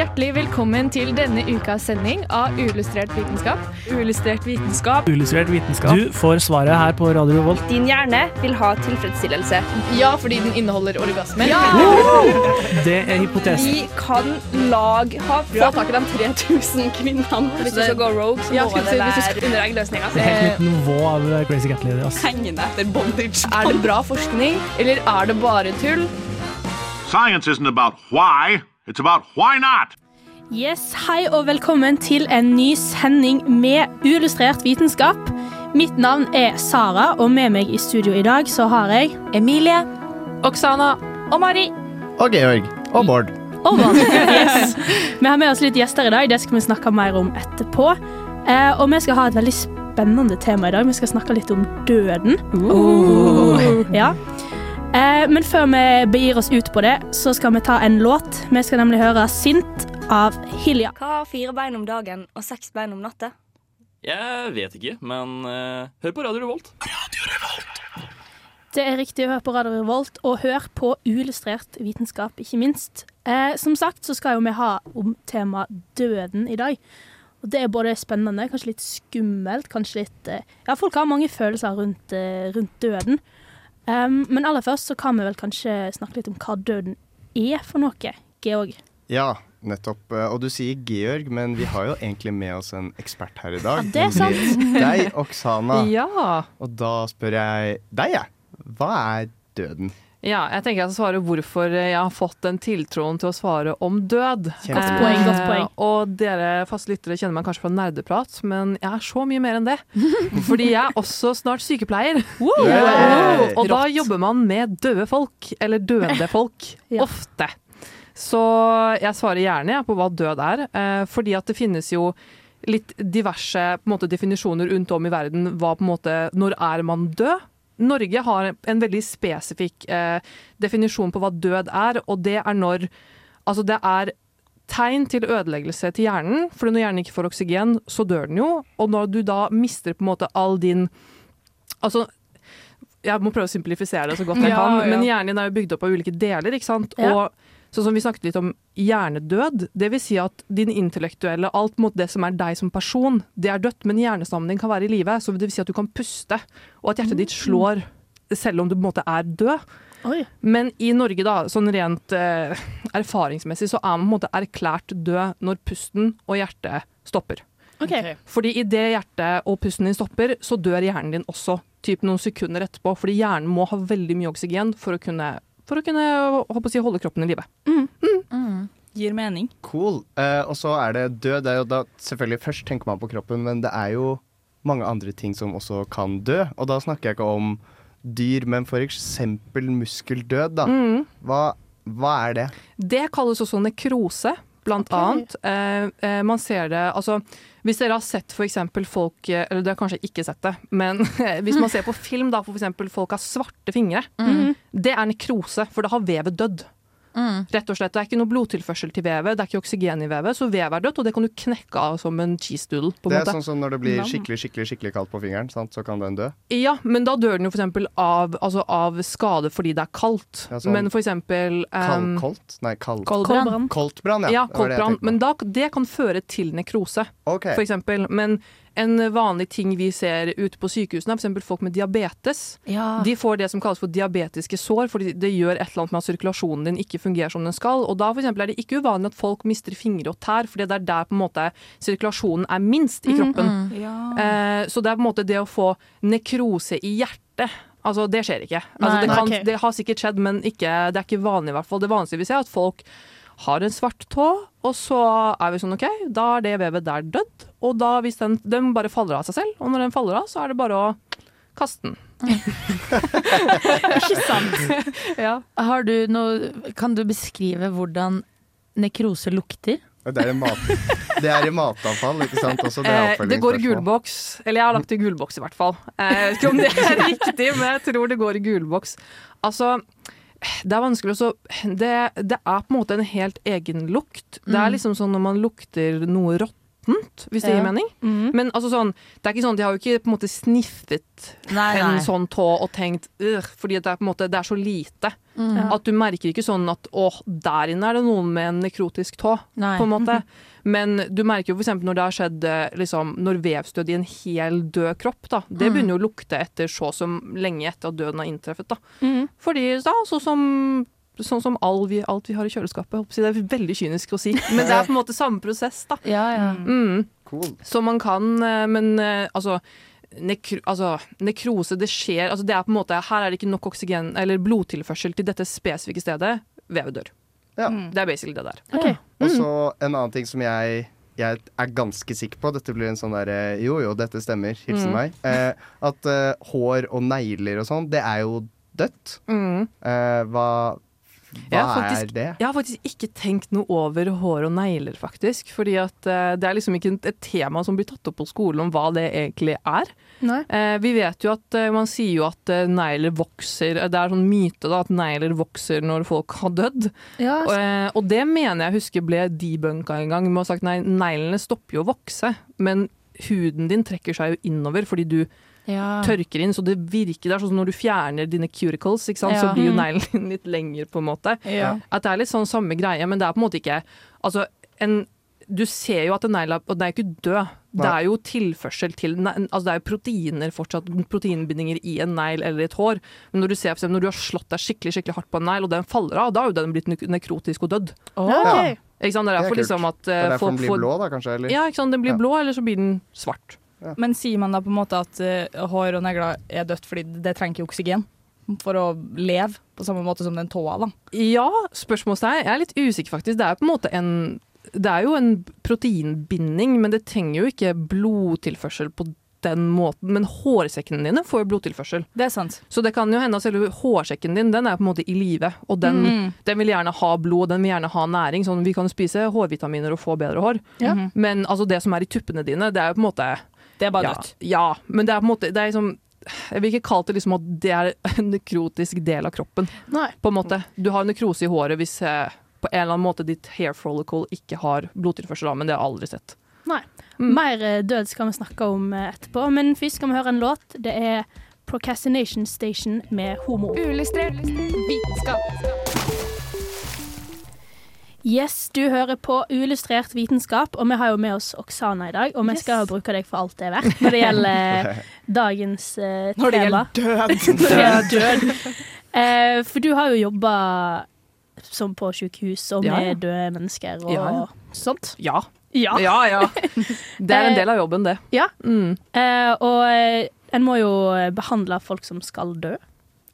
Hjertelig velkommen til denne ukas sending av Uillustrert vitenskap. Uillustrert vitenskap. Uillustrert vitenskap. Du får svaret her på Radio Revolt. Din hjerne vil ha tilfredsstillelse. Ja, fordi den inneholder orgasmer. Det er hypotesen. Vi kan lag ha Få tak i de 3000 kvinnene. Hvis du skal gå rogue, så Ja, må det være hvis du skal- under eggløsninga. Det er helt nytt nivå av Crazy Cat Lady. Hengende etter bondage. Er det bra forskning, eller er det bare tull? Science isn't about why, it's about why not. Yes, Hei og velkommen til en ny sending med uillustrert vitenskap. Mitt navn er Sara, og med meg i studio i dag så har jeg Emilie Oksana og Mari. Og Georg. Og Bård. og Bård. Yes. Vi har med oss litt gjester i dag, det skal vi snakke mer om etterpå. Eh, og vi skal ha et veldig spennende tema i dag. Vi skal snakke litt om døden. Ja. Eh, men før vi begir oss ut på det, så skal vi ta en låt. Vi skal nemlig høre 'Sint' av Hilja. Hva har fire bein om dagen og seks bein om natta? Jeg vet ikke, men uh, hør på Radio Revolt. Det er riktig å høre på Radio Revolt, og hør på uillustrert vitenskap, ikke minst. Eh, som sagt så skal jo vi ha om tema døden i dag. Og det er både spennende, kanskje litt skummelt, kanskje litt eh, Ja, folk har mange følelser rundt, eh, rundt døden. Um, men aller først så kan vi vel kanskje snakke litt om hva døden er for noe. Georg. Ja, nettopp. Eh, Og du sier Georg, men vi har jo egentlig med oss en ekspert her i dag. Ja, det er sant. Deg, Oksana. Ja. Og da spør jeg deg, jeg. Hva er døden? Ja, jeg tenker jeg skal svare hvorfor jeg har fått den tiltroen til å svare om død. Kjempebra. Godt poeng, godt poeng. og dere faste lyttere kjenner meg kanskje fra nerdeprat, men jeg er så mye mer enn det. Fordi jeg er også snart sykepleier. Hey! Og da jobber man med døde folk, eller døende folk, Ja. ofte. Så jeg svarer gjerne på hva død er, eh, fordi at det finnes jo litt diverse på en måte, definisjoner rundt om i verden. Hva på en måte, Når er man død? Norge har en veldig spesifikk eh, definisjon på hva død er, og det er når Altså, det er tegn til ødeleggelse til hjernen, for når hjernen ikke får oksygen, så dør den jo. Og når du da mister på en måte all din Altså, jeg må prøve å simplifisere det så godt jeg Ja, kan, men hjernen din er jo bygd opp av ulike deler, ikke sant? Og sånn som vi snakket litt om hjernedød, det vil si at din intellektuelle, alt mot det som er deg som person, det er dødt, men hjernestammen din kan være i live, så det vil si at du kan puste, og at hjertet ditt slår selv om du på en måte er død. Oi. Men i Norge, da, sånn rent eh, erfaringsmessig, så er man på en måte erklært død når pusten og hjertet stopper. Okay. Fordi idet hjertet og pusten din stopper, så dør hjernen din også, typ noen sekunder etterpå. Fordi hjernen må ha veldig mye oksygen for å kunne, for å kunne å si, holde kroppen i live. Gir mening. Cool. Uh, og så er det død. Det er jo da selvfølgelig Først tenker man på kroppen, men det er jo mange andre ting som også kan dø. Og da snakker jeg ikke om dyr, men for eksempel muskeldød, da. Mm. Hva, hva er det? Det kalles også nekrose, blant okay. annet. Eh, eh, man ser det Altså, hvis dere har sett eksempel folk eh, Eller dere har kanskje ikke sett det, men hvis man ser på film, da, for eksempel folk har svarte fingre, det er nekrose, for da har vevet dødd. Rett og slett. Det er ikke noe blodtilførsel til vevet, det er ikke oksygen i vevet, så vevet er dødt, og det kan du knekke av som en cheese doodle. på Det er måte. sånn som når det blir skikkelig skikkelig, skikkelig kaldt på fingeren, sant? så kan den dø. Ja, men da dør den jo for eksempel av, altså av skade fordi det er kaldt. Ja, sånn men for eksempel Kald, um, koldt? Nei, kald. Koldbrann. Koldbrann, ja. Ja, Det det koldbrann. på. Men da, det kan føre til nekrose, okay. for eksempel. Men en vanlig ting vi ser ute på sykehusene, er for eksempel folk med diabetes. De får det som kalles for diabetiske sår, fordi det gjør et eller annet med at sirkulasjonen din ikke fungerer som den skal. Og da for eksempel, er det ikke uvanlig at folk mister fingre og tær, fordi det er der på en måte sirkulasjonen er minst i kroppen. Eh, så det er på en måte det å få nekrose i hjertet. Altså, det skjer ikke. Altså, Nei, det, kan, det har sikkert skjedd, men ikke, det er ikke vanlig i hvert fall. Det vanligste vi ser er at folk har en svart tå, og så er vi sånn OK, da er det vevet der dødd. Og da hvis den, den bare faller av seg selv, og når den faller av, så er det bare å kaste den. Ikke sant? Ja. Har du noe, kan du beskrive hvordan nekrose lukter? Det er, mat, det er i matavfall, ikke sant? Også, det, er Eh, det går i gulboks. Eller jeg har lagt det i gulboks i hvert fall. Eh, Jeg vet ikke om det er riktig, men jeg tror det går i gulboks. Altså, det er vanskelig å det, det er på en måte en helt egen lukt. Det er Mm. liksom sånn når man lukter noe råttent, hvis det Ja. gir mening. Mm. Men altså sånn, det er ikke sånn, de har jo ikke på en måte sniffet Nei, en nei. sånn tå og tenkt fordi det er på en måte, det er så lite. Mm. At du merker ikke sånn at åh, der inne er det noen med en nekrotisk tå, Nei. på en måte. Men du merker jo for eksempel når det har skjedd eh, liksom, når vevstød i en hel død kropp, da. Det Mm. begynner jo å lukte etter så som lenge etter at døden har inntreffet, da. Mhm. Fordi da, så som Sånn som alt vi, alt vi har i kjøleskapet. Det er veldig kynisk å si, men det er på en måte samme prosess, da. Ja, ja. Mm. Cool. Så man kan, eh, men eh, altså Nekro, altså, nekrose, det skjer altså det er på en måte, Her er det ikke nok oksygen eller blodtilførsel til dette spesifikke stedet. Vevet dør. Ja. Det er basically det der. Ok. Og så en annen ting som jeg, jeg er ganske sikker på, dette blir en sånn derre Jo jo, dette stemmer, hilsen Mm. meg. Eh, at eh, hår og negler og sånn, det er jo dødt. Mm. Eh, hva hva faktisk, er det? Jeg har faktisk ikke tenkt noe over hår og negler, faktisk. Fordi at uh, det er liksom ikke et- tema som blir tatt opp på skolen om hva det egentlig er. Nei. Eh, vi vet jo at uh, man sier jo at negler vokser Det er sånn myte da, at negler vokser når folk har dødd. Ja, Og, og det mener jeg husker ble debunka en gang. Med å ha sagt nei, neglene stopper jo å vokse, men huden din trekker seg jo innover fordi du Ja. tørker inn. Så det virker det er sånn som når du fjerner dine cuticles, ikke sant? Ja. så blir jo Mm. neglen din litt lengre, på en måte. Ja. At det er litt sånn samme greie, men det er på en måte ikke Altså, en du ser jo at en negl er Og den er ikke død. Det er jo tilførsel til Altså det er jo proteiner fortsatt, proteinbindinger i en negl eller et hår. Men når du ser eksempel, når du har slått deg skikkelig skikkelig hardt på en negl, og den faller av, da er jo den blitt nekrotisk og dødd. Ja, ok. Ikke sant? Det er Det er derfor liksom at Det er eh, derfor folk den blir blå, da, kanskje? Eller? Ja, ikke sant? Den blir Ja. blå, eller så blir den svart. Men sier man da på en måte at uh, hår og negler er dødt fordi det trenger ikke oksygen for å leve, på samme måte som den tåa, da? Ja, spørsmålstegn. Jeg er litt usikker, faktisk. Det er på en måte en Det er jo en proteinbinding, men det trenger jo ikke blodtilførsel på den måten. Men hårsekkene dine får jo blodtilførsel. Det er sant. Så det kan jo hende at selve hårsekken din den er på en måte i live, og den, mm. den vil gjerne ha blod, den vil gjerne ha næring. Sånn, vi kan spise hårvitaminer og få bedre hår, Ja. Men altså, det som er i tuppene dine, det er jo på en måte Det er bare ja, dødt. ja, men det er på en måte det er liksom, Jeg vil ikke kalle det liksom at det er en nekrotisk del av kroppen. Nei. På en måte. Du har nekrose i håret hvis eh, på en eller annen måte ditt hair follicle ikke har blodtilførsel, men det har jeg aldri sett. Nei. Mm. Mer eh, død skal vi snakke om eh, etterpå, men først skal vi høre en låt. Det er Procrastination Station med Homo. Uillustrert vitenskap. Yes, du hører på Uillustrert vitenskap, og vi har jo med oss Oksana i dag. Og vi Yes. skal bruke deg for alt det er verdt når det gjelder eh, dagens tema. Når det gjelder død. Når det gjelder død. Eh, for du har jo jobba som på sykehus og med ja. døde mennesker og Ja, sånt. Ja. Ja. ja, ja. Det er en del av jobben, det. Ja. Mm. Eh, og eh, en må jo behandle folk som skal dø.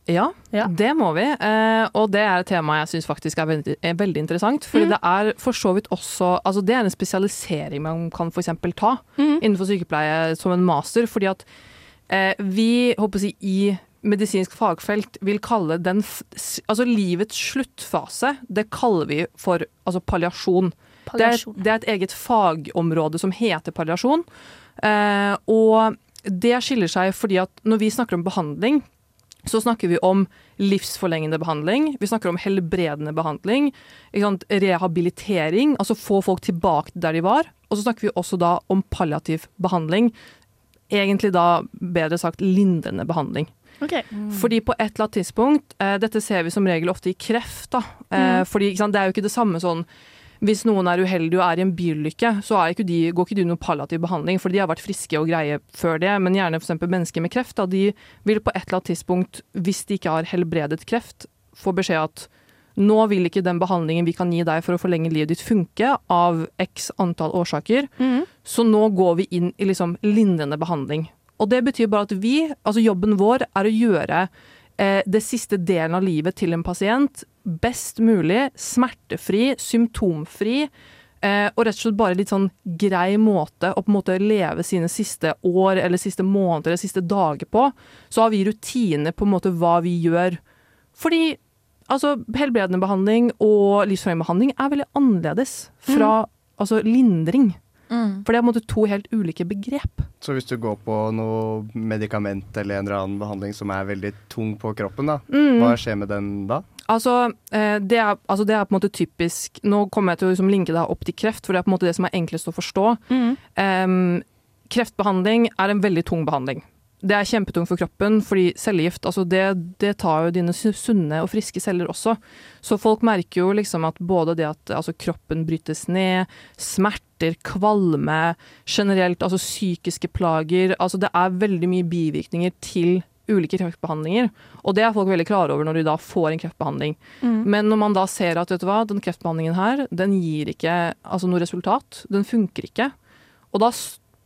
Ja, Ja. det må vi. Eh, og det er et tema jeg syns faktisk er veldig, er veldig interessant. Fordi Mm. det er for så vidt også Altså det er en spesialisering man kan f.eks. ta mm. innenfor sykepleie som en master. Fordi at eh, vi, håper jeg, i medisinsk fagfelt vil kalle den Altså livets sluttfase, det kaller vi for altså palliasjon. Det er, det er et eget fagområde som heter palliasjon. Eh, og det skiller seg fordi at når vi snakker om behandling, så snakker vi om livsforlengende behandling. Vi snakker om helbredende behandling. Rehabilitering, altså få folk tilbake der de var. Og så snakker vi også da om palliativ behandling. Egentlig da, bedre sagt, lindrende behandling. Ok. Fordi på et eller annet tidspunkt, eh, dette ser vi som regel ofte i kreft, da. Eh, Fordi ikke sant, det er jo ikke det samme sånn hvis noen er uheldig og er i en bilulykke, så ikke de, går ikke de noen palliativ behandling, for de har vært friske og greie før det. Men gjerne f.eks. mennesker med kreft, da, de vil på et eller annet tidspunkt, hvis de ikke har helbredet kreft, få beskjed at nå vil ikke den behandlingen vi kan gi deg for å forlenge livet ditt funke, av x antall årsaker. Mm. Så nå går vi inn i liksom lindrende behandling. Og det betyr bare at vi, altså jobben vår, er å gjøre eh, det siste delen av livet til en pasient best mulig, smertefri, symptomfri, eh, og rett og slett bare litt sånn grei måte å på en måte leve sine siste år eller siste måneder eller siste dager på. Så har vi rutiner på en måte hva vi gjør. Fordi altså, helbredende behandling og livsforlengende behandling er veldig annerledes fra altså, lindring. Mm. For det er på en måte to helt ulike begrep. Så hvis du går på noe medikament eller en eller annen behandling som er veldig tung på kroppen, da, Mm. hva skjer med den da? Altså, eh, det er, altså det er på en måte typisk Nå kommer jeg til å liksom linke deg opp til kreft, for det er på en måte det som er enklest å forstå. Mm. Um, kreftbehandling er en veldig tung behandling. Det er kjempetungt for kroppen, fordi cellegift altså det, det tar jo dine sunne og friske celler også. Så folk merker jo liksom at både det at altså, kroppen brytes ned, smerter, kvalme, generelt altså psykiske plager Altså det er veldig mye bivirkninger til ulike kreftbehandlinger. Og det er folk veldig klare over når de da får en kreftbehandling. Mm. Men når man da ser at vet du hva, den kreftbehandlingen her, den gir ikke altså, noe resultat, den funker ikke, og da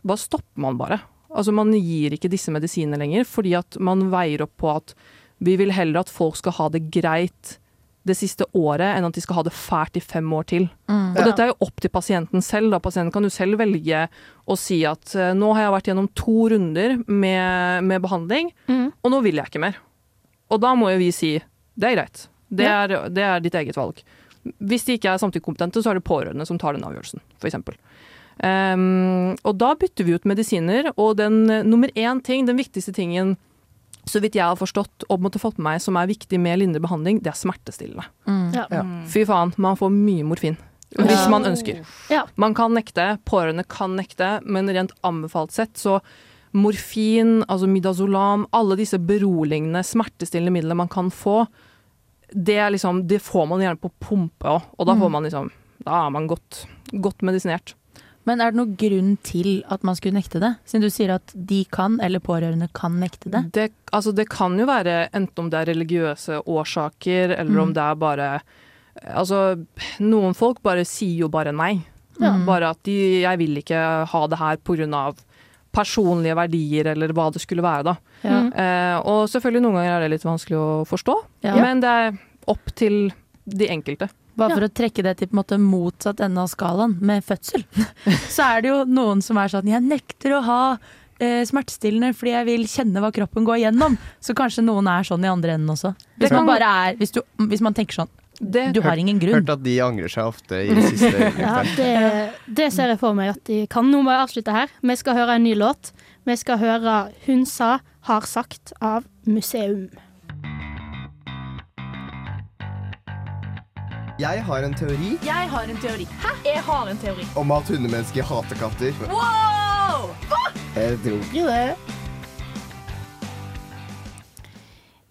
bare stopper man bare. Altså Man gir ikke disse medisinene lenger, fordi at man veier opp på at vi vil heller at folk skal ha det greit det siste året, enn at de skal ha det fælt i fem år til. Mm. Og dette er jo opp til pasienten selv. Da. Pasienten kan jo selv velge å si at eh, nå har jeg vært gjennom to runder med, med behandling, Mm. og nå vil jeg ikke mer. Og da må jo vi si det er greit. Det, er, det er ditt eget valg. Hvis de ikke er samtykkekompetente, så er det pårørende som tar den avgjørelsen, f.eks. Um, og da bytter vi ut medisiner, og den eh, nummer én ting, den viktigste tingen så vidt jeg har forstått og måtte fått med meg som er viktig med lindrende behandling, det er smertestillende. Mm. Ja. Ja. Fy faen, man får mye morfin. Hvis man ønsker. Ja. Man kan nekte, pårørende kan nekte, men rent anbefalt sett så morfin, altså midazolam, alle disse beroligende, smertestillende midlene man kan få, det, er liksom, det får man gjerne på pumpe òg, og da Mm. får man liksom Da er man godt, godt medisinert. Men er det noen grunn til at man skulle nekte det? Siden du sier at de kan, eller pårørende kan nekte det. Det, altså det kan jo være enten om det er religiøse årsaker, eller om Mm. det er bare Altså, noen folk bare sier jo bare nei. Ja. Bare at de, jeg vil ikke ha det her pga. personlige verdier, eller hva det skulle være, da. Ja. Eh, og selvfølgelig noen ganger er det litt vanskelig å forstå, Ja. men det er opp til de enkelte. Bare for å trekke det til på en måte motsatt ende av skalaen, med fødsel, så er det jo noen som er sånn Jeg nekter å ha eh, smertestillende fordi jeg vil kjenne hva kroppen går igjennom. Så kanskje noen er sånn i andre enden også. Hvis Det man bare er Hvis, du, hvis man tenker sånn Det, Du har ingen grunn. Hørt at de angrer seg ofte i det siste Ja, det, det ser jeg for meg at de kan. Nå må jeg avslutte her. Vi skal høre en ny låt. Vi skal høre 'Hun sa, har sagt' av Museum. Jeg har en teori Jeg har en teori. Hæ? Jeg har en teori. om at hundemennesker hater katter. Wow! Jeg tror ikke det.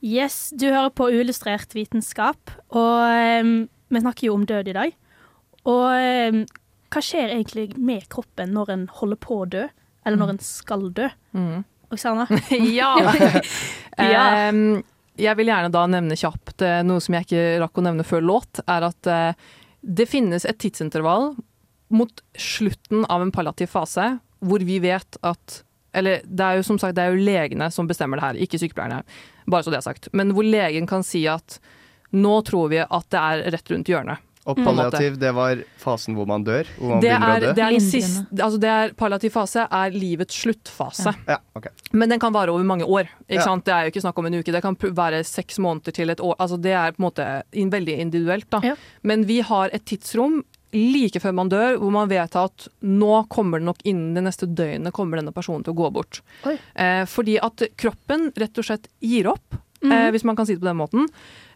Yes, du hører på Uillustrert vitenskap, og um, vi snakker jo om død i dag. Og um, hva skjer egentlig med kroppen når en holder på å dø, eller når en skal dø? Mm. Oksana? ja! Ja. Em, jeg vil gjerne da nevne kjapt eh, noe som jeg ikke rakk å nevne før låt, er at eh, det finnes et tidsintervall mot slutten av en palliativ fase hvor vi vet at eller det er jo som sagt det er jo legene som bestemmer det her, ikke sykepleierne. Bare så det er sagt. Men hvor legen kan si at nå tror vi at det er rett rundt hjørnet. Og palliativ, det var fasen hvor man dør? Hvor man Det begynner er, å dø? det er den siste altså det er Palliativ fase er livets sluttfase. Ja, ok. Men den kan vare over mange år. Ikke Ja. sant? Det er jo ikke snakk om en uke, det kan være seks måneder til et år. Altså det er på en måte in veldig individuelt. Da. Ja. Men vi har et tidsrom like før man dør, hvor man vet at nå kommer det nok innen det neste døgnet kommer denne personen til å gå bort. Eh, fordi at kroppen rett og slett gir opp, Mhm. eh, hvis man kan si det på den måten.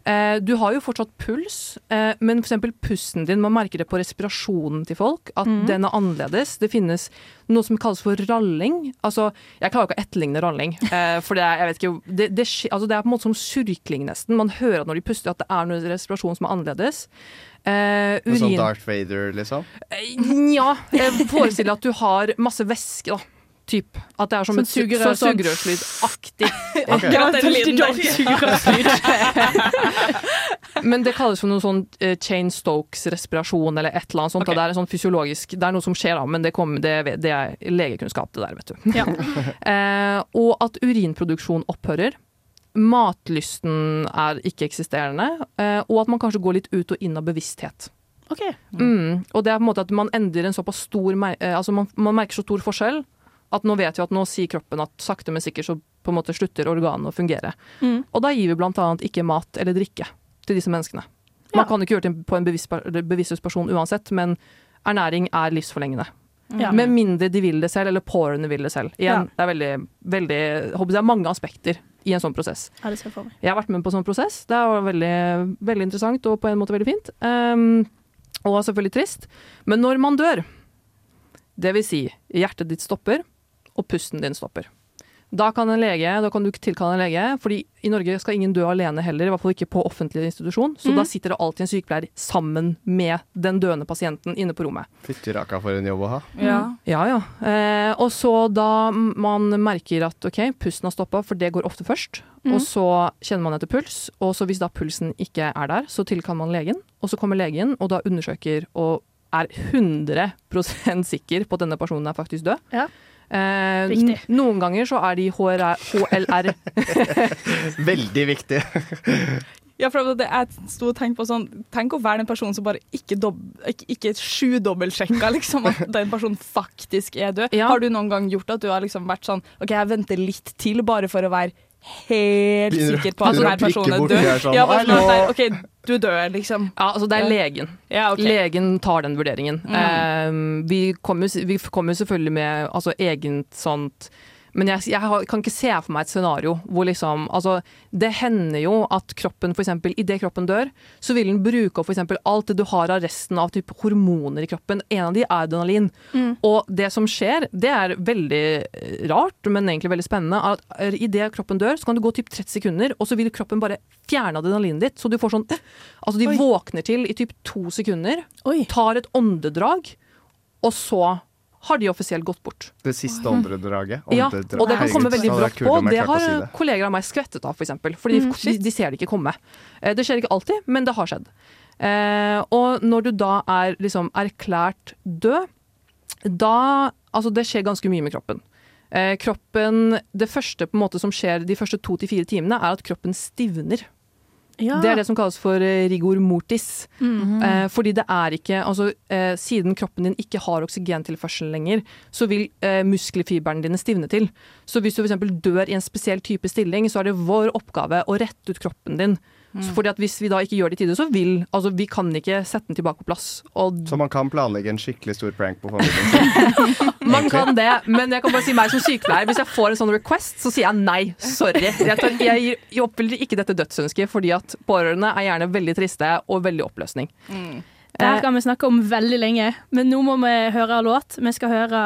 Eh, du har jo fortsatt puls, eh, men f.eks. pusten din, man merker det på respirasjonen til folk, at mm. den er annerledes. Det finnes noe som kalles for ralling. Altså, jeg klarer ikke å etterligne ralling, eh, for det er, jeg vet ikke, det, det, altså, det er på en måte som surkling nesten. Man hører at når de puster at det er noe respirasjon som er annerledes. Eh, Noe sånn. Darth Vader, liksom? Eh, Nja, jeg forestiller at du har masse væske, da. Typ. At det er som som et su- sugerør, sånn sånn. sugerørslydaktig. Dårlig. Men det kalles for noe sånn uh, Chain Stokes-respirasjon eller et eller annet sånt. Okay. Det er sånn fysiologisk Det er noe som skjer da, men det, kom, det, det er legekunnskap, det der, vet du. Ja. uh, og at urinproduksjon opphører. Matlysten er ikke-eksisterende. uh, og at man kanskje går litt ut og inn av bevissthet. Okay. Mm. Og det er på en måte at man endrer en såpass stor eh, Altså man, man merker så stor forskjell at nå vet vi at nå sier kroppen at sakte, men sikkert så på en måte slutter organene å fungere. Mm. Og da gir vi blant annet ikke mat eller drikke til disse menneskene. Man Ja. kan ikke gjøre det på en bevissthetsperson bevisstløs person uansett, men ernæring er livsforlengende. Ja. Med mindre de vil det selv, eller pårørende vil det selv. Igjen, det er veldig, veldig håper Det er mange aspekter i en sånn prosess. Ja, det skal jeg få med. Jeg har vært med på en sånn prosess. Det var veldig, veldig interessant og på en måte veldig fint. Um, og selvfølgelig trist. Men når man dør, det vil si hjertet ditt stopper og pusten din stopper. Da kan, en lege, da kan du tilkalle en lege, fordi i Norge skal ingen dø alene heller, i hvert fall ikke på offentlig institusjon. Så mm. da sitter det alltid en sykepleier sammen med den døende pasienten inne på rommet. Fytti raka for en jobb å ha. Ja. Ja, ja. Eh, og så da man merker at ok, pusten har stoppa, for det går ofte først, Mm. og så kjenner man etter puls, og så hvis da pulsen ikke er der, så tilkaller man legen, og så kommer legen og da undersøker og er 100% sikker på at denne personen er faktisk død. Ja. Eh, Noen ganger så er de HRR, HLR Veldig viktig. Ja, for det, jeg sto og tenkte på sånn Tenk å være den personen som bare ikke, dob, ikke, ikke sjudobbeltsjekka liksom, at den personen faktisk er død. Ja. Har du noen gang gjort at du har liksom vært sånn OK, jeg venter litt til bare for å være helt sikker på at denne personen er død. sånn, Ja, bare sånn OK, du dør, liksom. Ja, altså det er legen. Ja, okay. Legen tar den vurderingen. Mm. Um, vi kommer jo selvfølgelig med altså, eget sånt Men jeg, jeg kan ikke se for meg et scenario hvor liksom Altså, det hender jo at kroppen f.eks. idet kroppen dør, så vil den bruke opp eksempel alt det du har av resten av type hormoner i kroppen. En av de er adrenalin. Mm. Og det som skjer, det er veldig eh, rart, men egentlig veldig spennende. At idet kroppen dør, så kan det gå typ 30 sekunder, og så vil kroppen bare fjerne adrenalinet ditt. Så du får sånn Altså, de Oi. våkner til i typ to sekunder, Oi. tar et åndedrag, og så har de offisielt gått bort. Det siste åndedraget? Ja, og det kan komme veldig brått på. Det har si det. kolleger av meg skvettet av, for eksempel. Fordi Mm, de, de ser det ikke komme. Eh, Det skjer ikke alltid, men det har skjedd. Eh, og når du da er liksom erklært død, da Altså, det skjer ganske mye med kroppen. Eh, kroppen Det første på en måte som skjer de første to til fire timene, er at kroppen stivner. Ja. Det er det som kalles for eh, rigor mortis. Mm. Eh, fordi det er ikke altså, eh, Siden kroppen din ikke har oksygentilførsel lenger, så vil eh, muskelfibrene dine stivne til. Så hvis du f.eks. dør i en spesiell type stilling, så er det vår oppgave å rette ut kroppen din. Så fordi at Hvis vi da ikke gjør det i tide, så vil altså Vi kan ikke sette den tilbake på plass. Og Så man kan planlegge en skikkelig stor prank på familien man kan det, men jeg kan bare si meg som sykepleier, hvis jeg får en sånn request, så sier jeg nei. Sorry. Jeg, tar, jeg, gir- jeg oppfyller ikke dette dødsønsket, fordi at pårørende er gjerne veldig triste og veldig oppløsning. Det her Eh, kan vi snakke om veldig lenge, men nå må vi høre låt. Vi skal høre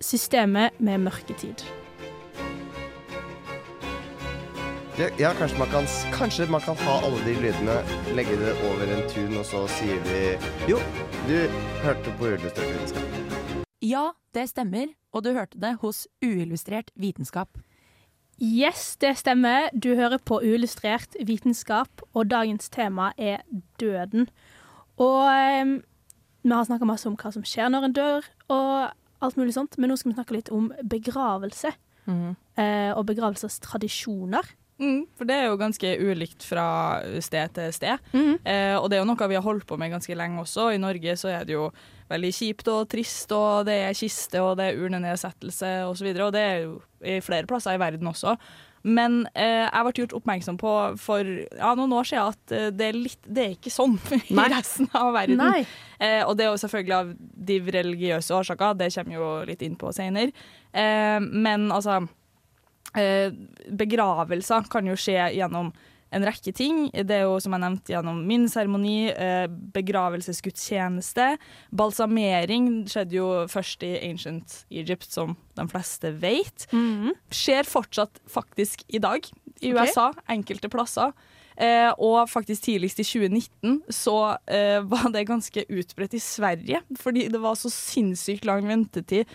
Systemet med mørketid. Ja, kanskje, man kan, kanskje man kan ha alle de lydene, legge det over en tun, og så sier vi Jo, du hørte på Uillustrert vitenskap. Ja, det stemmer, og du hørte det hos Uillustrert vitenskap. Yes, det stemmer. Du hører på Uillustrert vitenskap, og dagens tema er døden. Og um, vi har snakka masse om hva som skjer når en dør, og alt mulig sånt, men nå skal vi snakke litt om begravelse. Mm. Uh, og begravelsestradisjoner. Mm, for det er jo ganske ulikt fra sted til sted. Mm. Eh, og det er jo noe vi har holdt på med ganske lenge også. I Norge så er det jo veldig kjipt og trist, og det er kiste og det er urnenedsettelse osv. Og, så og det er jo i flere plasser i verden også. Men eh, jeg ble gjort oppmerksom på for ja, noen år siden at eh, det, er litt, det er ikke sånn i resten av verden. Nei. Eh, og det er jo selvfølgelig av de religiøse årsaker, det kommer jo litt inn på senere. Eh, men altså Begravelser kan jo skje gjennom en rekke ting. Det er jo som jeg nevnte gjennom min seremoni, eh, begravelsesgudstjeneste. Balsamering skjedde jo først i ancient Egypt, som de fleste vet. Mhm. Skjer fortsatt faktisk i dag i USA, USA, enkelte plasser. Eh, og faktisk tidligst i 2019 så eh, var det ganske utbredt i Sverige, fordi det var så sinnssykt lang ventetid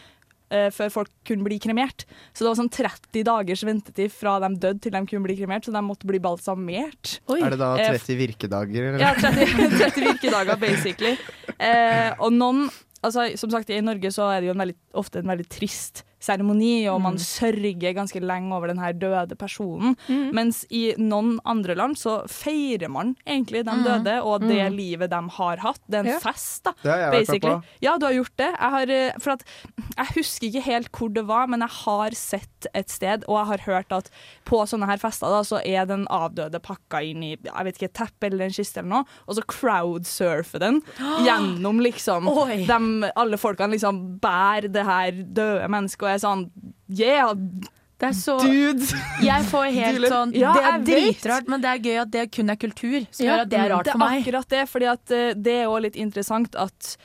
eh, før folk kunne bli kremert. Så det var sånn 30 dagers ventetid fra de døde til de kunne bli kremert, så de måtte bli balsamert. Oi. Er det da Eh, 30 virkedager, eller? Ja, 30, 30 virkedager, basically. Eh, og noen altså, Som sagt, i Norge så er det jo en veldig, ofte en veldig trist seremoni, og man sørger ganske lenge over den her døde personen. Mm. Mens i noen andre land så feirer man egentlig de døde og det livet de har hatt. Det er en Ja. fest, da. Det har jeg vært med Basically. på. Ja, du har gjort det. Jeg, har, eh, for at, jeg husker ikke helt hvor det var, men jeg har sett et sted, og jeg har hørt at på sånne her fester da, så er den avdøde pakka inn i jeg vet ikke, et teppe eller en kiste eller noe, og så crowdsurfer den gjennom liksom de, Alle folkene liksom bærer det her døde mennesket og er sånn Yeah! Det er så Dude! Jeg får helt sånn ja, Det er jeg dritrart, men det er gøy at det kun er kultur som gjør at det er rart for Det er meg. akkurat det, fordi at eh, det er jo litt interessant at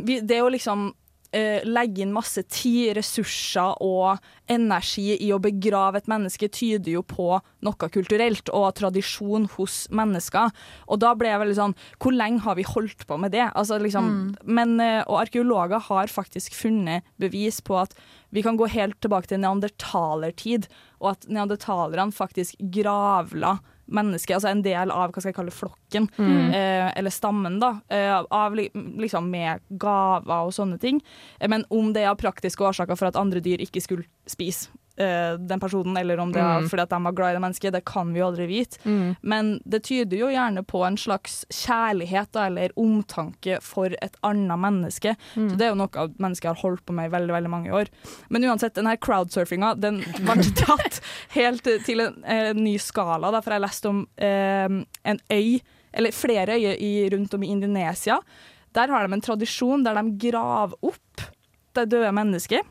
vi, det å liksom eh, legge inn masse tid, ressurser og energi i å begrave et menneske, tyder jo på noe kulturelt og tradisjon hos mennesker. Og da ble jeg veldig sånn Hvor lenge har vi holdt på med det? Altså, liksom, men, eh, og arkeologer har faktisk funnet bevis på at vi kan gå helt tilbake til neandertalertid, og at neandertalerne faktisk gravla mennesket, altså en del av hva skal jeg kalle flokken, eh, eller stammen, da, eh, av, liksom med gaver og sånne ting. Eh, Men om det er praktiske årsaker for at andre dyr ikke skulle spise eh, den personen, eller om det er Mm. fordi at de var glad i det mennesket, det kan vi jo aldri vite. Mm. Men det tyder jo gjerne på en slags kjærlighet da, eller omtanke for et annet menneske. Mm. Så det er jo noe mennesker har holdt på med i veldig veldig mange år. Men uansett, den her crowdsurfinga den ble tatt helt til en eh, ny skala. Da, for jeg leste om eh, en øy, eller flere øyer i, rundt om i Indonesia. Der har de en tradisjon der de graver opp det døde mennesket,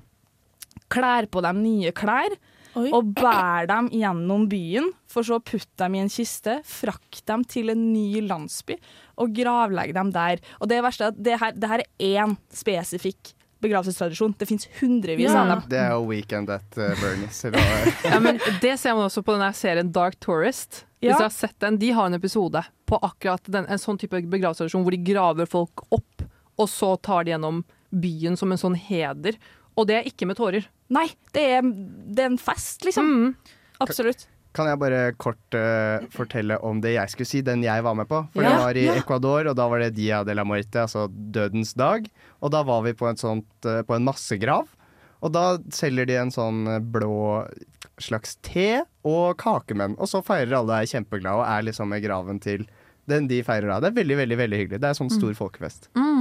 klær på dem nye klær Oi. og bærer dem gjennom byen, for så å putte dem i en kiste, frakte dem til en ny landsby og gravlegge dem der. Og det verste er at det her, det her er én spesifikk begravelsestradisjon. Det fins hundrevis Ja. av dem. Det er jo Weekend at uh, Bernies. Ja, men det ser man også på denne serien Dark Tourist. Hvis Ja. du har sett den, De har en episode på akkurat den, en sånn type begravelsestradisjon hvor de graver folk opp, og så tar de gjennom byen som en sånn heder. Og det er ikke med tårer. Nei, det er, det er en fest, liksom. Mm. Absolutt. Kan jeg bare kort uh, fortelle om det jeg skulle si, den jeg var med på? For Ja, det var i ja. Ecuador, og da var det Dia de la Muerte, altså dødens dag. Og da var vi på, et sånt, uh, på en massegrav. Og da selger de en sånn blå slags te og kakemenn. Og så feirer alle er kjempeglade og er liksom med graven til den de feirer da. Det er veldig, veldig veldig hyggelig. Det er sånn stor folkefest. Mm.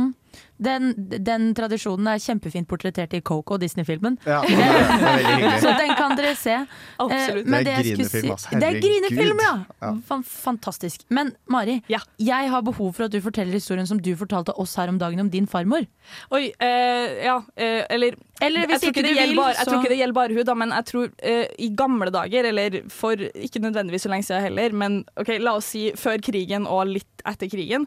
Den, den tradisjonen er kjempefint portrettert i Coco, Disney-filmen. Ja. Så den kan dere se. Absolutt. Eh, men Det er grinefilm, ass. Det er grinefilm, ja! Ja. Fantastisk. Men Mari, Ja. jeg har behov for at du forteller historien som du fortalte oss her om dagen om din farmor. Oi, eh, ja, eh, eller Eller jeg tror, ikke ikke det gjelder vil, bare, jeg tror ikke det gjelder bare hun, da, men jeg tror eh, i gamle dager, eller for ikke nødvendigvis så lenge siden heller, men ok, la oss si før krigen og litt etter krigen,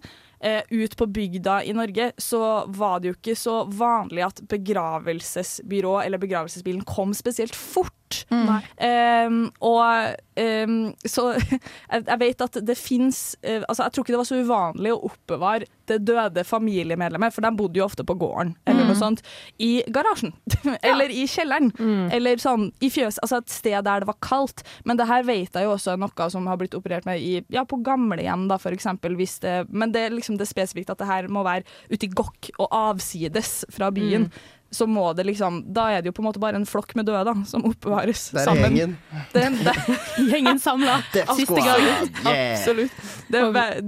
ut på bygda i Norge, så var det jo ikke så vanlig at begravelsesbyrå eller begravelsesbilen kom spesielt fort. Mm. Um, og um, så jeg, vet at det fins Altså, jeg tror ikke det var så uvanlig å oppbevare det døde familiemedlemmet, for de bodde jo ofte på gården eller noe sånt, i garasjen. eller i kjelleren. Eller sånn i fjøs, altså et sted der det var kaldt. Men det her vet jeg jo også er noe som har blitt operert med i, ja, på gamlehjem, da, for eksempel. Hvis det, men det er liksom det spesifikt at det her må være ute i gokk og avsides fra byen. Så må det liksom Da er det jo på en måte bare en flokk med døde da, som oppbevares Der er sammen. gjengen. Det, det, Gjengen samla. Siste gangen. gang. Yeah. Absolutt. Det,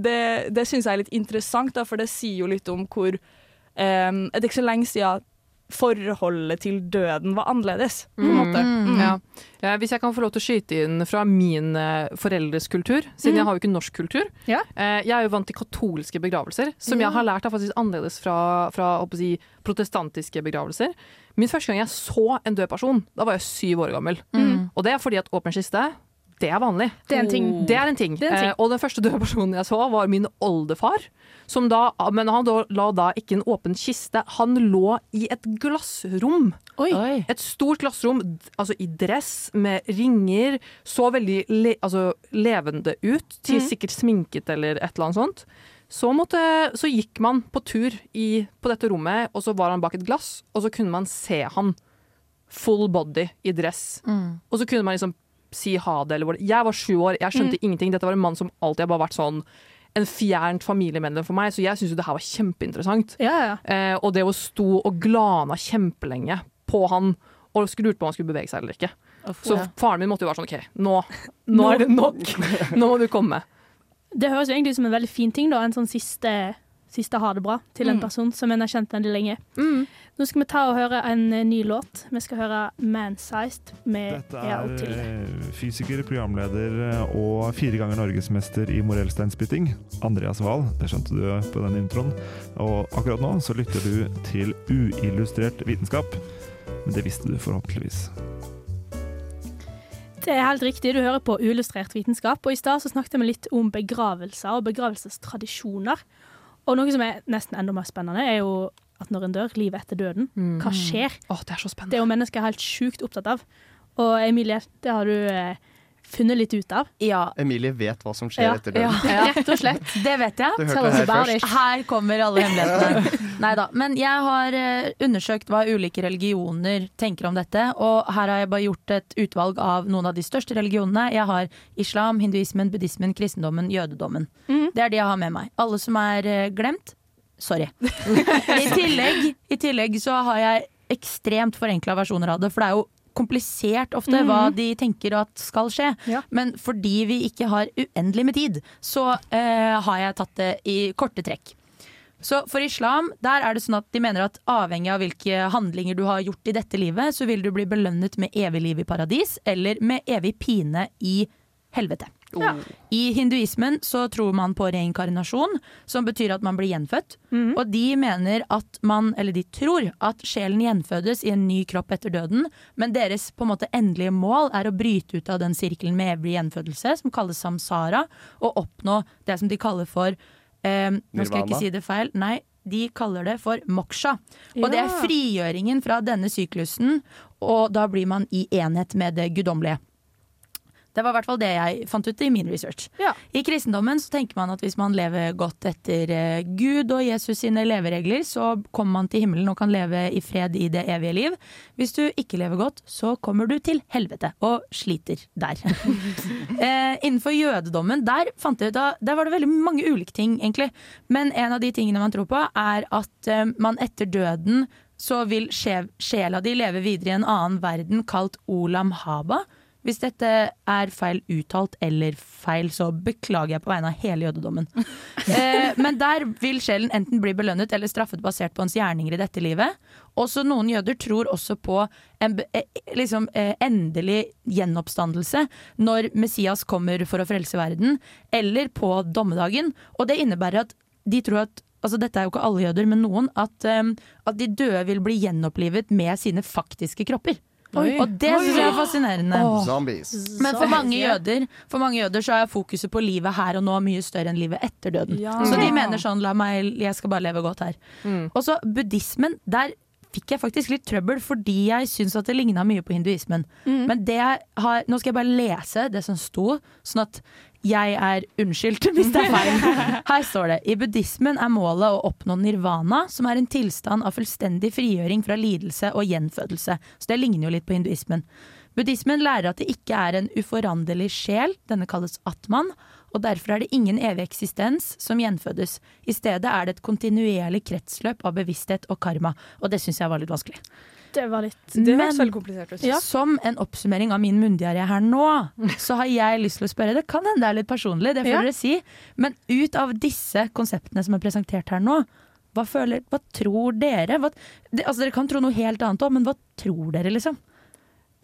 det, det syns jeg er litt interessant, da, for det sier jo litt om hvor um, Det er ikke så lenge siden forholdet til døden var annerledes, på en måte. Mm. Ja. Ja, hvis jeg kan få lov til å skyte inn fra min eh, foreldres kultur, siden jeg har jo ikke norsk kultur. Ja. Eh, jeg er jo vant til katolske begravelser, som jeg har lært er faktisk annerledes fra, fra si, protestantiske begravelser. Min første gang jeg så en død person, da var jeg syv år gammel. Og det er fordi at åpen kiste, det er vanlig. Det er en ting. Det er en ting. Det er en ting. Eh, og den første døde personen jeg så, var min oldefar. Som da, men han da, la da ikke en åpen kiste, han lå i et glassrom. Oi. Et stort glassrom, altså i dress, med ringer. Så veldig le, altså, levende ut, til sikkert sminket eller et eller annet sånt. Så, måtte, så gikk man på tur i, på dette rommet, og så var han bak et glass, og så kunne man se han full body i dress. Og så kunne man liksom si ha det, eller Jeg var sju år, jeg skjønte ingenting. Dette var en mann som alltid har bare vært sånn en fjernt familiemedlem for meg, så jeg syntes jo det her var kjempeinteressant. Ja, ja. Eh, og det å stå og glana kjempelenge på han, og lurte på om han skulle bevege seg eller ikke. Så faren min måtte jo være sånn OK, nå, nå er det nok! Nå må du komme. Det høres jo egentlig ut som en veldig fin ting, da. En sånn siste, siste ha det bra til en person som en har kjent veldig lenge. Nå skal vi ta og høre en eh, ny låt. Vi skal høre Man-Sized med Dette er eh, fysiker, programleder eh, og fire ganger norgesmester i morellsteinspytting. Andreas Wahl, det skjønte du på den introen. Og akkurat nå så lytter du til uillustrert vitenskap. Men det visste du forhåpentligvis. Det er helt riktig, du hører på Uillustrert vitenskap. Og i stad så snakket vi litt om begravelser og begravelsestradisjoner. Og noe som er nesten enda mer spennende, er jo at når en dør, livet etter døden, hva skjer? Åh, det er så spennende. Det er jo mennesker helt sjukt opptatt av. Og Emilie, det har du eh, funnet litt ut av. Ja. Emilie vet hva som skjer Ja. etter døden. Ja. Rett og slett. Det vet jeg. Du hørte det her først. Her kommer alle hemmelighetene. Nei da. Men jeg har eh, undersøkt hva ulike religioner tenker om dette. Og her har jeg bare gjort et utvalg av noen av de største religionene. Jeg har islam, hinduismen, buddhismen, kristendommen, jødedommen. Det er de jeg har med meg. Alle som er eh, glemt, sorry. I tillegg, I tillegg så har jeg ekstremt forenkla versjoner av det, for det er jo komplisert ofte hva Mhm. de tenker at skal skje. Ja. Men fordi vi ikke har uendelig med tid, så eh, har jeg tatt det i korte trekk. Så for islam, der er det sånn at de mener at avhengig av hvilke handlinger du har gjort i dette livet, så vil du bli belønnet med evig liv i paradis, eller med evig pine i helvete. I hinduismen så tror man på reinkarnasjon, som betyr at man blir gjenfødt. Og de mener at man, eller de tror at sjelen gjenfødes i en ny kropp etter døden, men deres på en måte endelige mål er å bryte ut av den sirkelen med evig gjenfødelse, som kalles samsara, og oppnå det som de kaller for eh, Nå skal jeg ikke si det feil. Nei, de kaller det for moksha. Og det er frigjøringen fra denne syklusen, og da blir man i enhet med det guddommelige. Det var i hvert fall det jeg fant ut i min research. Ja. I kristendommen så tenker man at hvis man lever godt etter eh, Gud og Jesus sine leveregler, så kommer man til himmelen og kan leve i fred i det evige liv. Hvis du ikke lever godt, så kommer du til helvete og sliter der. eh, innenfor jødedommen, der, fant jeg, ut av- der var det veldig mange ulike ting, egentlig. Men en av de tingene man tror på, er at eh, man etter døden så vil sjela di leve videre i en annen verden kalt Olam Haba. Hvis dette er feil uttalt eller feil, så beklager jeg på vegne av hele jødedommen. Eh, men der vil sjelen enten bli belønnet eller straffet basert på hans gjerninger i dette livet. Også noen jøder tror også på en eh, liksom, eh, endelig gjenoppstandelse når Messias kommer for å frelse verden, eller på dommedagen. Og det innebærer at de tror at Altså dette er jo ikke alle jøder, men noen. At, um, at de døde vil bli gjenopplivet med sine faktiske kropper. Oi. Og det syns jeg er fascinerende. Zombies. Men for mange, jøder, for mange jøder så er fokuset på livet her og nå mye større enn livet etter døden. Ja. Så de mener sånn la meg, jeg skal bare leve godt her. Og så buddhismen, der fikk jeg faktisk litt trøbbel fordi jeg syns at det ligna mye på hinduismen. Men det jeg har Nå skal jeg bare lese det som sto, sånn at jeg er unnskyldt hvis det er feil. Her står det i buddhismen er målet å oppnå nirvana, som er en tilstand av fullstendig frigjøring fra lidelse og gjenfødelse. Så det ligner jo litt på hinduismen. Buddhismen lærer at det ikke er en uforanderlig sjel, denne kalles atman, og derfor er det ingen evig eksistens som gjenfødes. I stedet er det et kontinuerlig kretsløp av bevissthet og karma, og det syns jeg var litt vanskelig. Det var litt Det Men- høres veldig komplisert ut. Som en oppsummering av min munndiaré her nå, så har jeg lyst til å spørre Det kan hende det er litt personlig, det får Ja. dere si, men ut av disse konseptene som er presentert her nå, hva, føler, hva tror dere? Hva, det, altså Dere kan tro noe helt annet òg, men hva tror dere, liksom?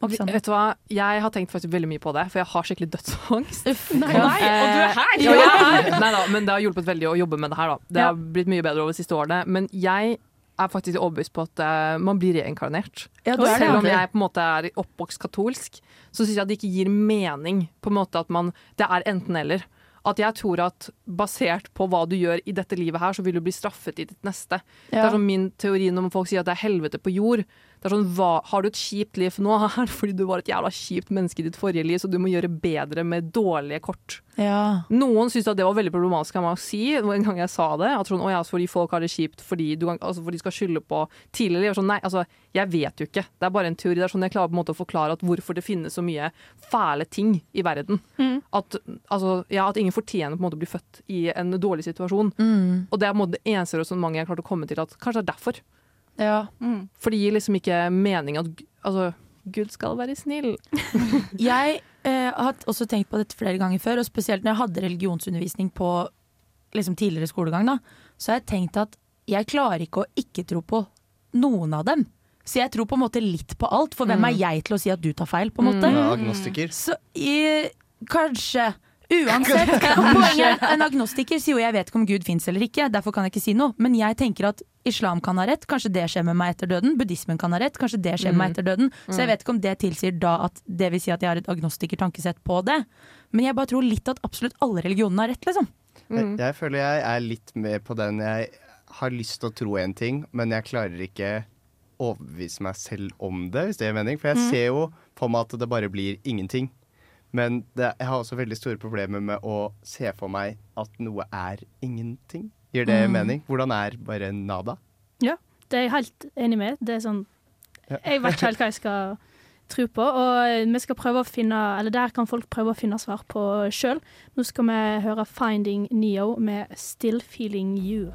Vet du hva, Jeg har tenkt faktisk veldig mye på det, for jeg har skikkelig dødsangst. Uff, nei, Nei, og du er her! Ja, er. Nei da, men det har hjulpet veldig å jobbe med det her. da. Det Ja. har blitt mye bedre over de siste årene. Men jeg er faktisk overbevist på at uh, man blir reinkarnert. Ja, det er det, Selv om jeg på en måte er oppvokst katolsk, så syns jeg det ikke gir mening på en måte at man Det er enten-eller. At jeg tror at basert på hva du gjør i dette livet her, så vil du bli straffet i ditt neste. Det er sånn min teori når folk sier at det er helvete på jord. Det er sånn, hva, Har du et kjipt liv nå, er det fordi du var et jævla kjipt menneske i ditt forrige liv, så du må gjøre bedre med dårlige kort. Ja. Noen syntes at det var veldig problematisk av meg å si en gang jeg sa det. At sånn, å ja, fordi folk har det kjipt fordi, du, kan- altså, fordi de skal skylde på tidligere liv. Sånn, nei, altså, jeg vet jo ikke. Det er bare en teori. Det er sånn jeg klarer på en måte å forklare at hvorfor det finnes så mye fæle ting i verden. At, altså, ja, at ingen fortjener på en måte å bli født i en dårlig situasjon. Mm. Og det er på en måte det eneste resonnementet jeg klart å komme til at kanskje det er derfor. Ja. For det gir liksom ikke mening at altså, Gud skal være snill. Jeg eh, har også tenkt på dette flere ganger før, og spesielt når jeg hadde religionsundervisning på liksom, tidligere skolegang, da, så har jeg tenkt at jeg klarer ikke å ikke tro på noen av dem. Så jeg tror på en måte litt på alt, for hvem er jeg til å si at du tar feil, på en måte? Ja, agnostiker. Så i, kanskje Uansett. Poenget En agnostiker sier jo 'jeg vet ikke om Gud fins eller ikke', derfor kan jeg ikke si noe. Men jeg tenker at Islam kan ha rett, kanskje det skjer med meg etter døden. Buddhismen kan ha rett, kanskje det skjer med meg Mm. etter døden. Så jeg Mm. vet ikke om det tilsier da at det vil si at jeg har et agnostiker-tankesett på det. Men jeg bare tror litt at absolutt alle religionene har rett, liksom. Jeg, jeg føler jeg er litt med på den. Jeg har lyst til å tro en ting, men jeg klarer ikke overbevise meg selv om det, hvis det gir mening. For jeg Mm. ser jo for meg at det bare blir ingenting. Men det, jeg har også veldig store problemer med å se for meg at noe er ingenting. Gir det Mm. mening? Hvordan er bare nada? Ja, det er jeg helt enig med. Det er sånn Jeg vet ikke helt hva jeg skal tro på, og eh, vi skal prøve å finne Eller der kan folk prøve å finne svar på sjøl. Nå skal vi høre 'Finding Neo' med 'Still Feeling You'.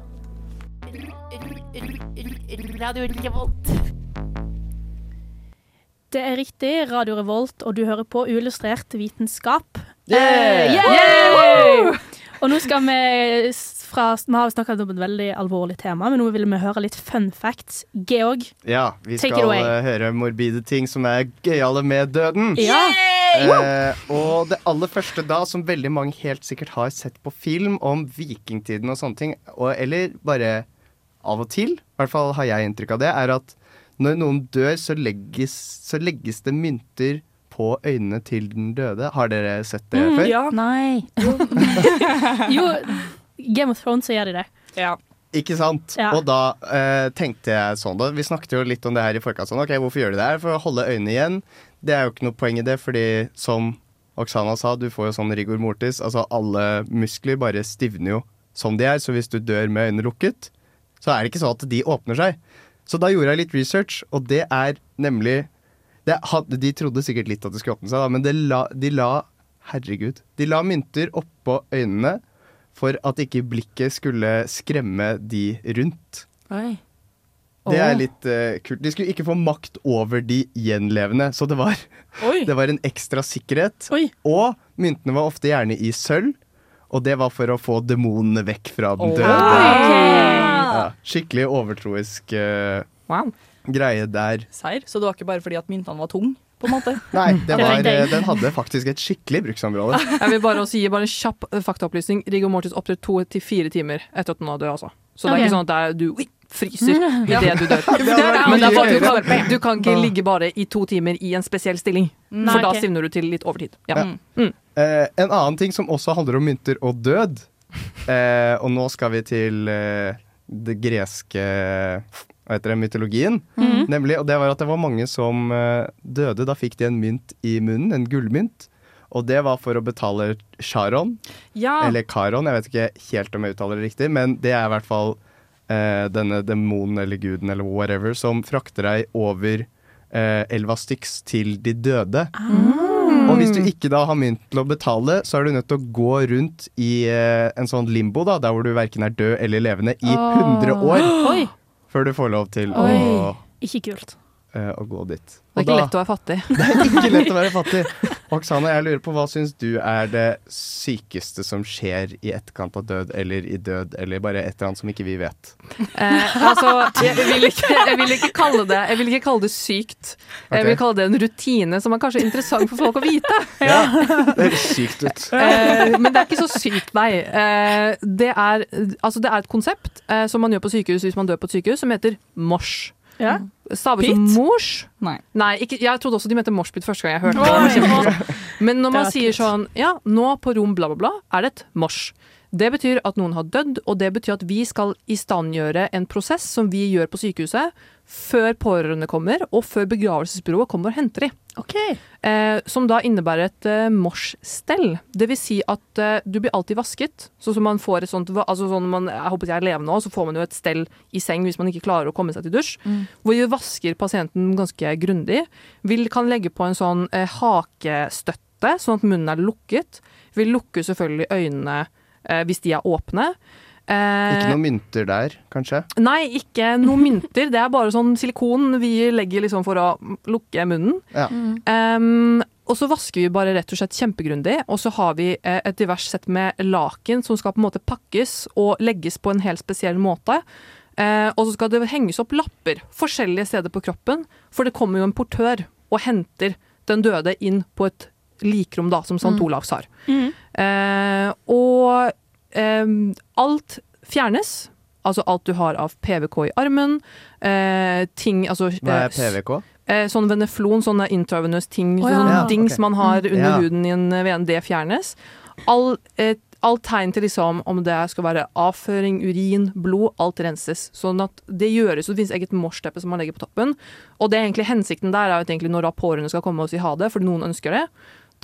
Radio Revolt. Det er riktig, Radio Revolt, og du hører på Uillustrert vitenskap. Yeah! Eh, yeah! Og nå skal vi fra Vi har snakket om et veldig alvorlig tema, men nå vil vi høre litt fun facts. Georg, Ja, vi Take it skal away. eh, høre morbide ting som er gøyale med døden. Ja. Eh, og det aller første da, som veldig mange helt sikkert har sett på film om vikingtiden og sånne ting, og, eller bare av og til, i hvert fall har jeg inntrykk av det, er at når noen dør, så legges, så legges det mynter på øynene til den døde. Har dere sett det Mm, før? ja. Nei. Jo, Game of Thrones så gjør de det. Ja. Ikke sant? Ja. Og da eh, tenkte jeg sånn da, Vi snakket jo litt om det her i forkant. Sånn, ok, Hvorfor gjør de det her? For å holde øynene igjen. Det er jo ikke noe poeng i det, fordi som Oksana sa, du får jo sånn rigor mortis. Altså alle muskler bare stivner jo som de er. Så hvis du dør med øynene lukket, så er det ikke sånn at de åpner seg. Så da gjorde jeg litt research, og det er nemlig det hadde, De trodde sikkert litt at det skulle åpne seg, da, men la, de la Herregud. De la mynter oppå øynene for at ikke blikket skulle skremme de rundt. Oi. Det er litt uh, kult. De skulle ikke få makt over de gjenlevende, så det var, det var en ekstra sikkerhet. Og myntene var ofte gjerne i sølv, og det var for å få demonene vekk fra den døde. Ja, skikkelig overtroisk eh, greie der. Serr? Så det var ikke bare fordi at myntene var tunge, på en måte? Nei, det var, eh, den hadde faktisk et skikkelig bruksområde. Jeg vil bare også gi bare en kjapp eh, faktaopplysning. Rigor mortis opptrer to til fire timer etter at den har død. Altså. Så det er ikke sånn at det er, du fryser i idet Ja. du dør. Det Men det er du, kan, du kan ikke ligge bare i to timer i en spesiell stilling. For da stivner du til litt overtid. Ja. Ja. Mm. Eh, en annen ting som også handler om mynter og død, eh, og nå skal vi til eh, det greske hva heter det, mytologien, Mhm. nemlig, og det var at det var mange som eh, døde. Da fikk de en mynt i munnen, en gullmynt. Og det var for å betale Charon, Ja. eller Karon, jeg vet ikke helt om jeg uttaler det riktig, men det er i hvert fall eh, denne demonen eller guden eller whatever som frakter deg over eh, elva Styx til de døde. Og hvis du ikke da har mynt til å betale, så er du nødt til å gå rundt i eh, en sånn limbo, da, der hvor du verken er død eller levende, i 100 år. Oi. Før du får lov til Oi. å, Ikke kult. Eh, å gå dit. Det er ikke lett å være fattig. Det er ikke lett å være fattig. Oksane, jeg lurer på hva syns du er det sykeste som skjer i etterkant av død, eller i død, eller bare et eller annet som ikke vi vet? Eh, altså, jeg vil, ikke, jeg, vil ikke kalle det, jeg vil ikke kalle det sykt. Jeg vil kalle det en rutine som er kanskje interessant for folk å vite. Ja, det høres sykt ut. Eh, men det er ikke så sykt, nei. Eh, det, er, altså, det er et konsept eh, som man gjør på sykehus hvis man dør på et sykehus, som heter mosh. Ja. Staves som mors. Nei. ikke, jeg trodde også de mente moshpit første gang jeg hørte det. Men når man sier sånn Ja, nå på rom bla, bla, bla, er det et mosh. Det betyr at noen har dødd, og det betyr at vi skal istandgjøre en prosess som vi gjør på sykehuset, før pårørende kommer, og før begravelsesbyrået kommer og henter de. Eh, som da innebærer et eh, morsstell. Det vil si at eh, du blir alltid vasket. Sånn som man får et sånt, altså sånn man, jeg håper jeg er levende òg, så får man jo et stell i seng hvis man ikke klarer å komme seg til dusj. Mm. Hvor vi vasker pasienten ganske grundig. Vi kan legge på en sånn eh, hakestøtte, sånn at munnen er lukket. Vi lukker selvfølgelig øynene hvis de er åpne. Eh, Ikke noen mynter der, kanskje? Nei, ikke noen mynter. Det er bare sånn silikon vi legger liksom for å lukke munnen. Ja. Um, og så vasker vi bare rett og slett kjempegrundig, og så har vi eh, et divers sett med laken som skal på en måte pakkes og legges på en helt spesiell måte. Eh, og så skal det henges opp lapper forskjellige steder på kroppen, for det kommer jo en portør og henter den døde inn på et likrom, da, som St. Mm. Olavs har. Eh, og eh, alt fjernes. Altså alt du har av PVK i armen. Eh, ting altså Hva er eh, PVK? Eh, sånn veneflon, sånne intravenøs ting, Oh, ja. sånne Ja, dings okay. man har under Ja. huden i en eh, vene, det fjernes. All, eh, all tegn til liksom om det skal være avføring, urin, blod, alt renses. Sånn at det gjøres, og det finnes eget morsteppe som man legger på toppen. Og det er egentlig hensikten der er jo egentlig når da pårørende skal komme og si ha det, for noen ønsker det,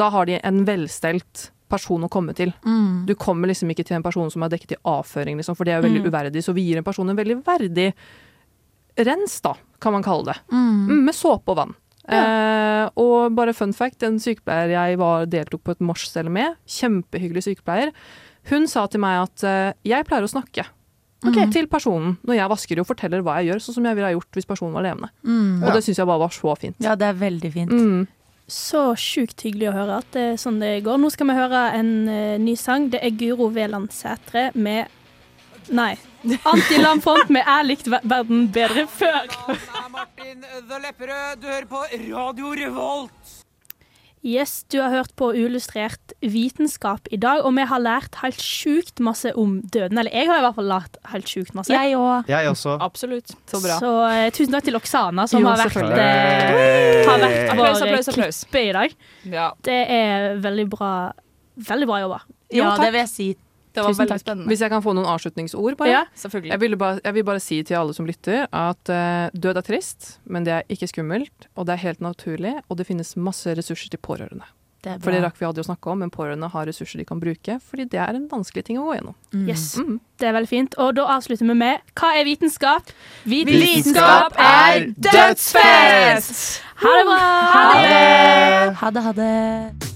da har de en velstelt person å komme til. Mm. Du kommer liksom ikke til en person som er dekket i avføring, liksom, for det er jo veldig Mm. uverdig. Så vi gir en person en veldig verdig rens, da, kan man kalle det. Mm. Mm, med såpe og vann. Eh, og bare fun fact, en sykepleier jeg var, deltok på et morsstell med, kjempehyggelig sykepleier, hun sa til meg at eh, jeg pleier å snakke Ok. til personen når jeg vasker og forteller hva jeg gjør, sånn som jeg ville ha gjort hvis personen var levende. Mm. Og det syns jeg bare var så fint. Ja, det er veldig fint. Så sjukt hyggelig å høre at det er sånn det går. Nå skal vi høre en uh, ny sang. Det er Guro Veland Sætre med Nei. Antilandfront med 'Jeg likte ver- verden bedre før'. Martin The Lepperød, du hører på Radio Revolt. Yes, du har hørt på Uillustrert vitenskap i dag, og vi har lært helt sjukt masse om døden. Eller jeg har i hvert fall lært helt sjukt masse. Jeg òg. Jeg også. Absolutt. Så bra. Så eh, tusen takk til Oksana, som Jo, har vært, selvfølgelig. eh, har vært Applaus, vår applaus, applaus. klippe i dag. Ja. Det er veldig bra Veldig bra jobba. Ja, det vil jeg si. Det var Tusen veldig takk. spennende. Hvis jeg kan få noen avslutningsord, bare. Ja. Selvfølgelig. Jeg, ville bare, jeg vil bare si til alle som lytter, at eh, død er trist, men det er ikke skummelt, og det er helt naturlig, og det finnes masse ressurser til pårørende. Det er For det rakk vi aldri å snakke om, men pårørende har ressurser de kan bruke, fordi det er en vanskelig ting å gå gjennom. Mm. Yes, Mm. det er veldig fint. Og da avslutter vi med Hva er vitenskap? Vitenskap er dødsfest! Ha det bra! Ha det! Ha det, ha det.